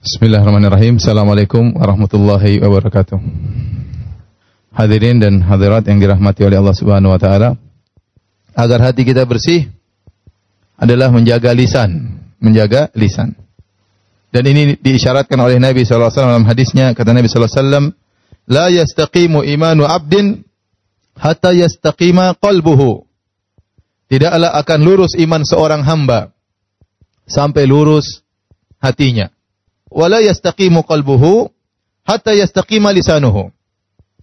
Bismillahirrahmanirrahim. Assalamualaikum warahmatullahi wabarakatuh. Hadirin dan hadirat yang dirahmati oleh Allah Subhanahu wa taala. Agar hati kita bersih adalah menjaga lisan, menjaga lisan. Dan ini diisyaratkan oleh Nabi SAW dalam hadisnya, kata Nabi SAW, La yastaqimu imanu abdin hatta yastaqima qalbuhu. Tidaklah akan lurus iman seorang hamba sampai lurus hatinya wala yastaqimu qalbuhu hatta yastaqima lisanuhu.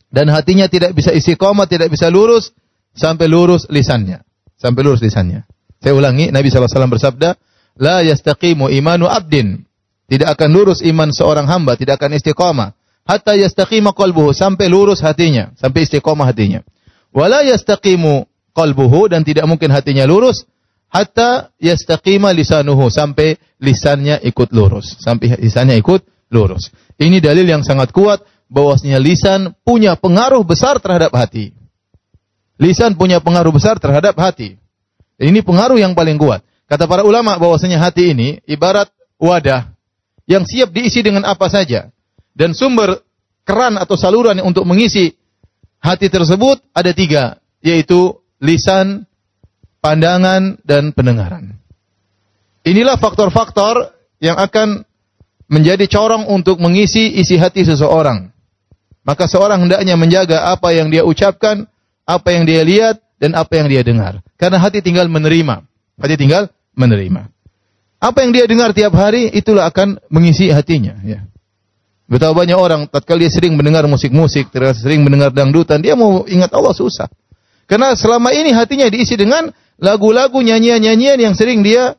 Dan hatinya tidak bisa istiqomah, tidak bisa lurus sampai lurus lisannya. Sampai lurus lisannya. Saya ulangi, Nabi SAW bersabda, La yastaqimu imanu abdin. Tidak akan lurus iman seorang hamba, tidak akan istiqomah. Hatta yastaqima qalbuhu, sampai lurus hatinya, sampai istiqomah hatinya. Wala yastaqimu qalbuhu, dan tidak mungkin hatinya lurus, hatta yastaqima lisanuhu sampai lisannya ikut lurus, sampai lisannya ikut lurus. Ini dalil yang sangat kuat bahwasanya lisan punya pengaruh besar terhadap hati. Lisan punya pengaruh besar terhadap hati. Ini pengaruh yang paling kuat. Kata para ulama bahwasanya hati ini ibarat wadah yang siap diisi dengan apa saja dan sumber keran atau saluran untuk mengisi hati tersebut ada tiga, yaitu lisan, pandangan, dan pendengaran. Inilah faktor-faktor yang akan menjadi corong untuk mengisi isi hati seseorang. Maka seorang hendaknya menjaga apa yang dia ucapkan, apa yang dia lihat, dan apa yang dia dengar. Karena hati tinggal menerima. Hati tinggal menerima. Apa yang dia dengar tiap hari, itulah akan mengisi hatinya. Ya. Betapa banyak orang, tatkala dia sering mendengar musik-musik, sering mendengar dangdutan, dia mau ingat Allah susah. Karena selama ini hatinya diisi dengan lagu-lagu, nyanyian-nyanyian yang sering dia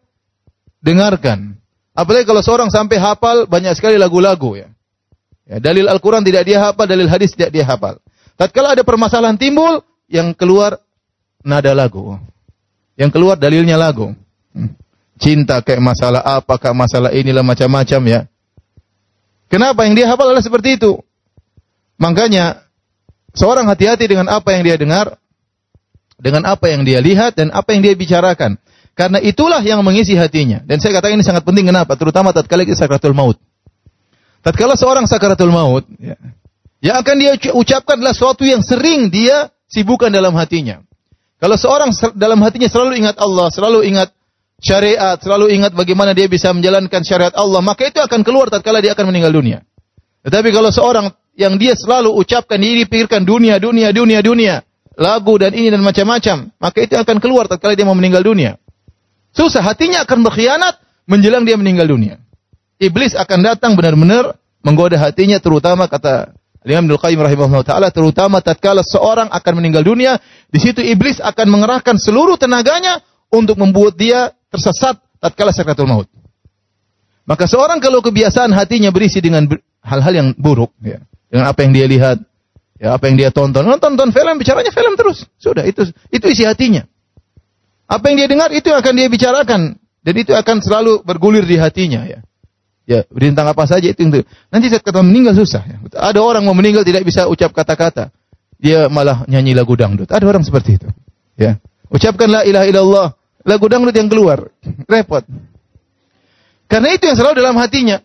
dengarkan. Apalagi kalau seorang sampai hafal banyak sekali lagu-lagu ya. ya dalil Al-Quran tidak dia hafal, dalil hadis tidak dia hafal. Tatkala ada permasalahan timbul, yang keluar nada lagu. Yang keluar dalilnya lagu. Hmm. Cinta kayak masalah apakah masalah inilah macam-macam ya. Kenapa yang dia hafal adalah seperti itu? Makanya seorang hati-hati dengan apa yang dia dengar, dengan apa yang dia lihat dan apa yang dia bicarakan. Karena itulah yang mengisi hatinya. Dan saya katakan ini sangat penting kenapa? Terutama tatkala kita sakratul maut. Tatkala seorang sakratul maut, ya, yang akan dia ucapkan adalah sesuatu yang sering dia sibukkan dalam hatinya. Kalau seorang dalam hatinya selalu ingat Allah, selalu ingat syariat, selalu ingat bagaimana dia bisa menjalankan syariat Allah, maka itu akan keluar tatkala dia akan meninggal dunia. Tetapi kalau seorang yang dia selalu ucapkan, dia pikirkan dunia, dunia, dunia, dunia, lagu dan ini dan macam-macam, maka itu akan keluar tatkala dia mau meninggal dunia. Susah hatinya akan berkhianat menjelang dia meninggal dunia. Iblis akan datang benar-benar menggoda hatinya terutama kata Imam Abdul Qayyim rahimahullah taala terutama tatkala seorang akan meninggal dunia, di situ iblis akan mengerahkan seluruh tenaganya untuk membuat dia tersesat tatkala sakratul maut. Maka seorang kalau kebiasaan hatinya berisi dengan hal-hal yang buruk, ya, dengan apa yang dia lihat, Ya, apa yang dia tonton, nonton tonton film, bicaranya film terus. Sudah, itu itu isi hatinya. Apa yang dia dengar itu akan dia bicarakan dan itu akan selalu bergulir di hatinya ya. Ya, tentang apa saja itu, itu. Nanti saat kata meninggal susah ya. Ada orang mau meninggal tidak bisa ucap kata-kata. Dia malah nyanyi lagu dangdut. Ada orang seperti itu. Ya. Ucapkan la ilaha illallah. Lagu dangdut yang keluar. Repot. Karena itu yang selalu dalam hatinya.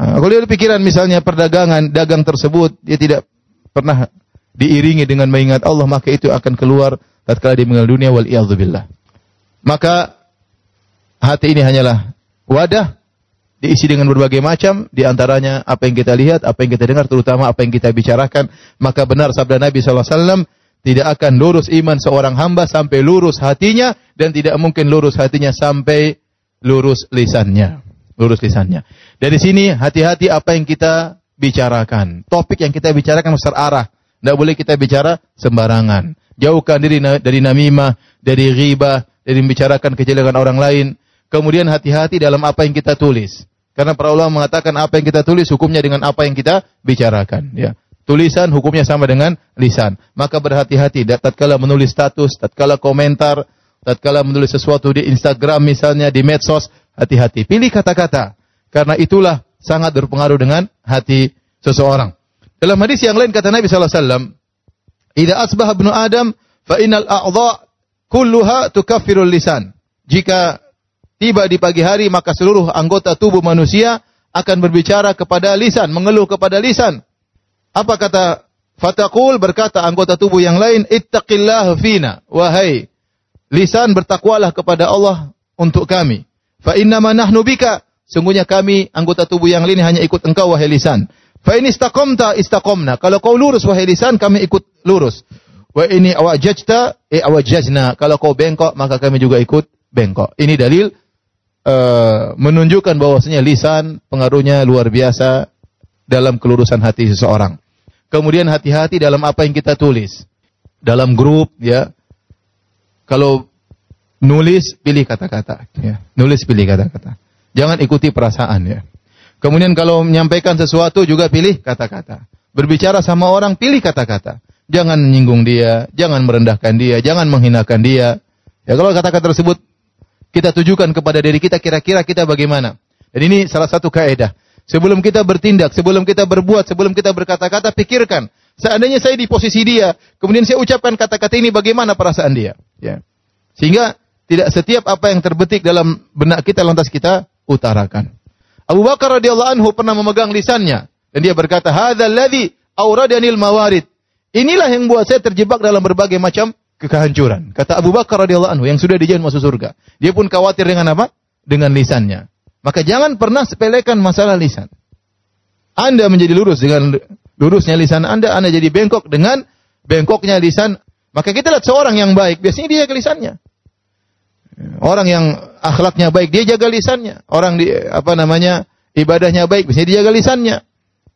Nah, kalau dia pikiran misalnya perdagangan, dagang tersebut, dia tidak pernah diiringi dengan mengingat Allah, maka itu akan keluar tatkala dia meninggal dunia wal billah. Maka hati ini hanyalah wadah diisi dengan berbagai macam di antaranya apa yang kita lihat, apa yang kita dengar, terutama apa yang kita bicarakan. Maka benar sabda Nabi SAW, tidak akan lurus iman seorang hamba sampai lurus hatinya dan tidak mungkin lurus hatinya sampai lurus lisannya. Lurus lisannya. Dari sini hati-hati apa yang kita bicarakan. Topik yang kita bicarakan harus terarah. Tidak boleh kita bicara sembarangan. Jauhkan diri dari namimah, dari ghibah, dari membicarakan kejelekan orang lain. Kemudian hati-hati dalam apa yang kita tulis. Karena para ulama mengatakan apa yang kita tulis hukumnya dengan apa yang kita bicarakan. Ya. Tulisan hukumnya sama dengan lisan. Maka berhati-hati. Tatkala menulis status, tatkala komentar, tatkala menulis sesuatu di Instagram misalnya, di medsos, hati-hati. Pilih kata-kata. Karena itulah sangat berpengaruh dengan hati seseorang. Dalam hadis yang lain kata Nabi sallallahu alaihi wasallam, "Idza asbaha ibnu Adam fa innal a'dha kulluha tukaffirul lisan." Jika tiba di pagi hari maka seluruh anggota tubuh manusia akan berbicara kepada lisan, mengeluh kepada lisan. Apa kata Fatakul berkata anggota tubuh yang lain, Ittaqillah fina. Wahai lisan bertakwalah kepada Allah untuk kami. Fa innama nahnu bika. Sungguhnya kami anggota tubuh yang lain hanya ikut engkau wahai lisan. Fa in istaqamta istaqamna. Kalau kau lurus wahai lisan kami ikut lurus. Wa ini awajajta eh awajajna. Kalau kau bengkok maka kami juga ikut bengkok. Ini dalil uh, menunjukkan bahwasanya lisan pengaruhnya luar biasa dalam kelurusan hati seseorang. Kemudian hati-hati dalam apa yang kita tulis. Dalam grup ya. Kalau nulis pilih kata-kata ya. Nulis pilih kata-kata. Jangan ikuti perasaan ya. Kemudian kalau menyampaikan sesuatu juga pilih kata-kata. Berbicara sama orang pilih kata-kata. Jangan menyinggung dia, jangan merendahkan dia, jangan menghinakan dia. Ya kalau kata-kata tersebut kita tujukan kepada diri kita kira-kira kita bagaimana. Dan ini salah satu kaidah. Sebelum kita bertindak, sebelum kita berbuat, sebelum kita berkata-kata, pikirkan. Seandainya saya di posisi dia, kemudian saya ucapkan kata-kata ini, bagaimana perasaan dia? Ya. Sehingga tidak setiap apa yang terbetik dalam benak kita lantas kita utarakan. Abu Bakar radhiyallahu anhu pernah memegang lisannya dan dia berkata, "Hadzal ladzi awradanil mawarid." Inilah yang buat saya terjebak dalam berbagai macam kehancuran. Kata Abu Bakar radhiyallahu anhu yang sudah dijamin masuk surga. Dia pun khawatir dengan apa? Dengan lisannya. Maka jangan pernah sepelekan masalah lisan. Anda menjadi lurus dengan lurusnya lisan Anda, Anda jadi bengkok dengan bengkoknya lisan. Maka kita lihat seorang yang baik, biasanya dia jaga lisannya. Orang yang akhlaknya baik, dia jaga lisannya. Orang di apa namanya ibadahnya baik, biasanya dia jaga lisannya.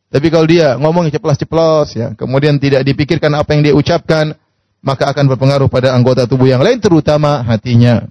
Tapi kalau dia ngomong ceplos-ceplos ya, kemudian tidak dipikirkan apa yang dia ucapkan, maka akan berpengaruh pada anggota tubuh yang lain terutama hatinya.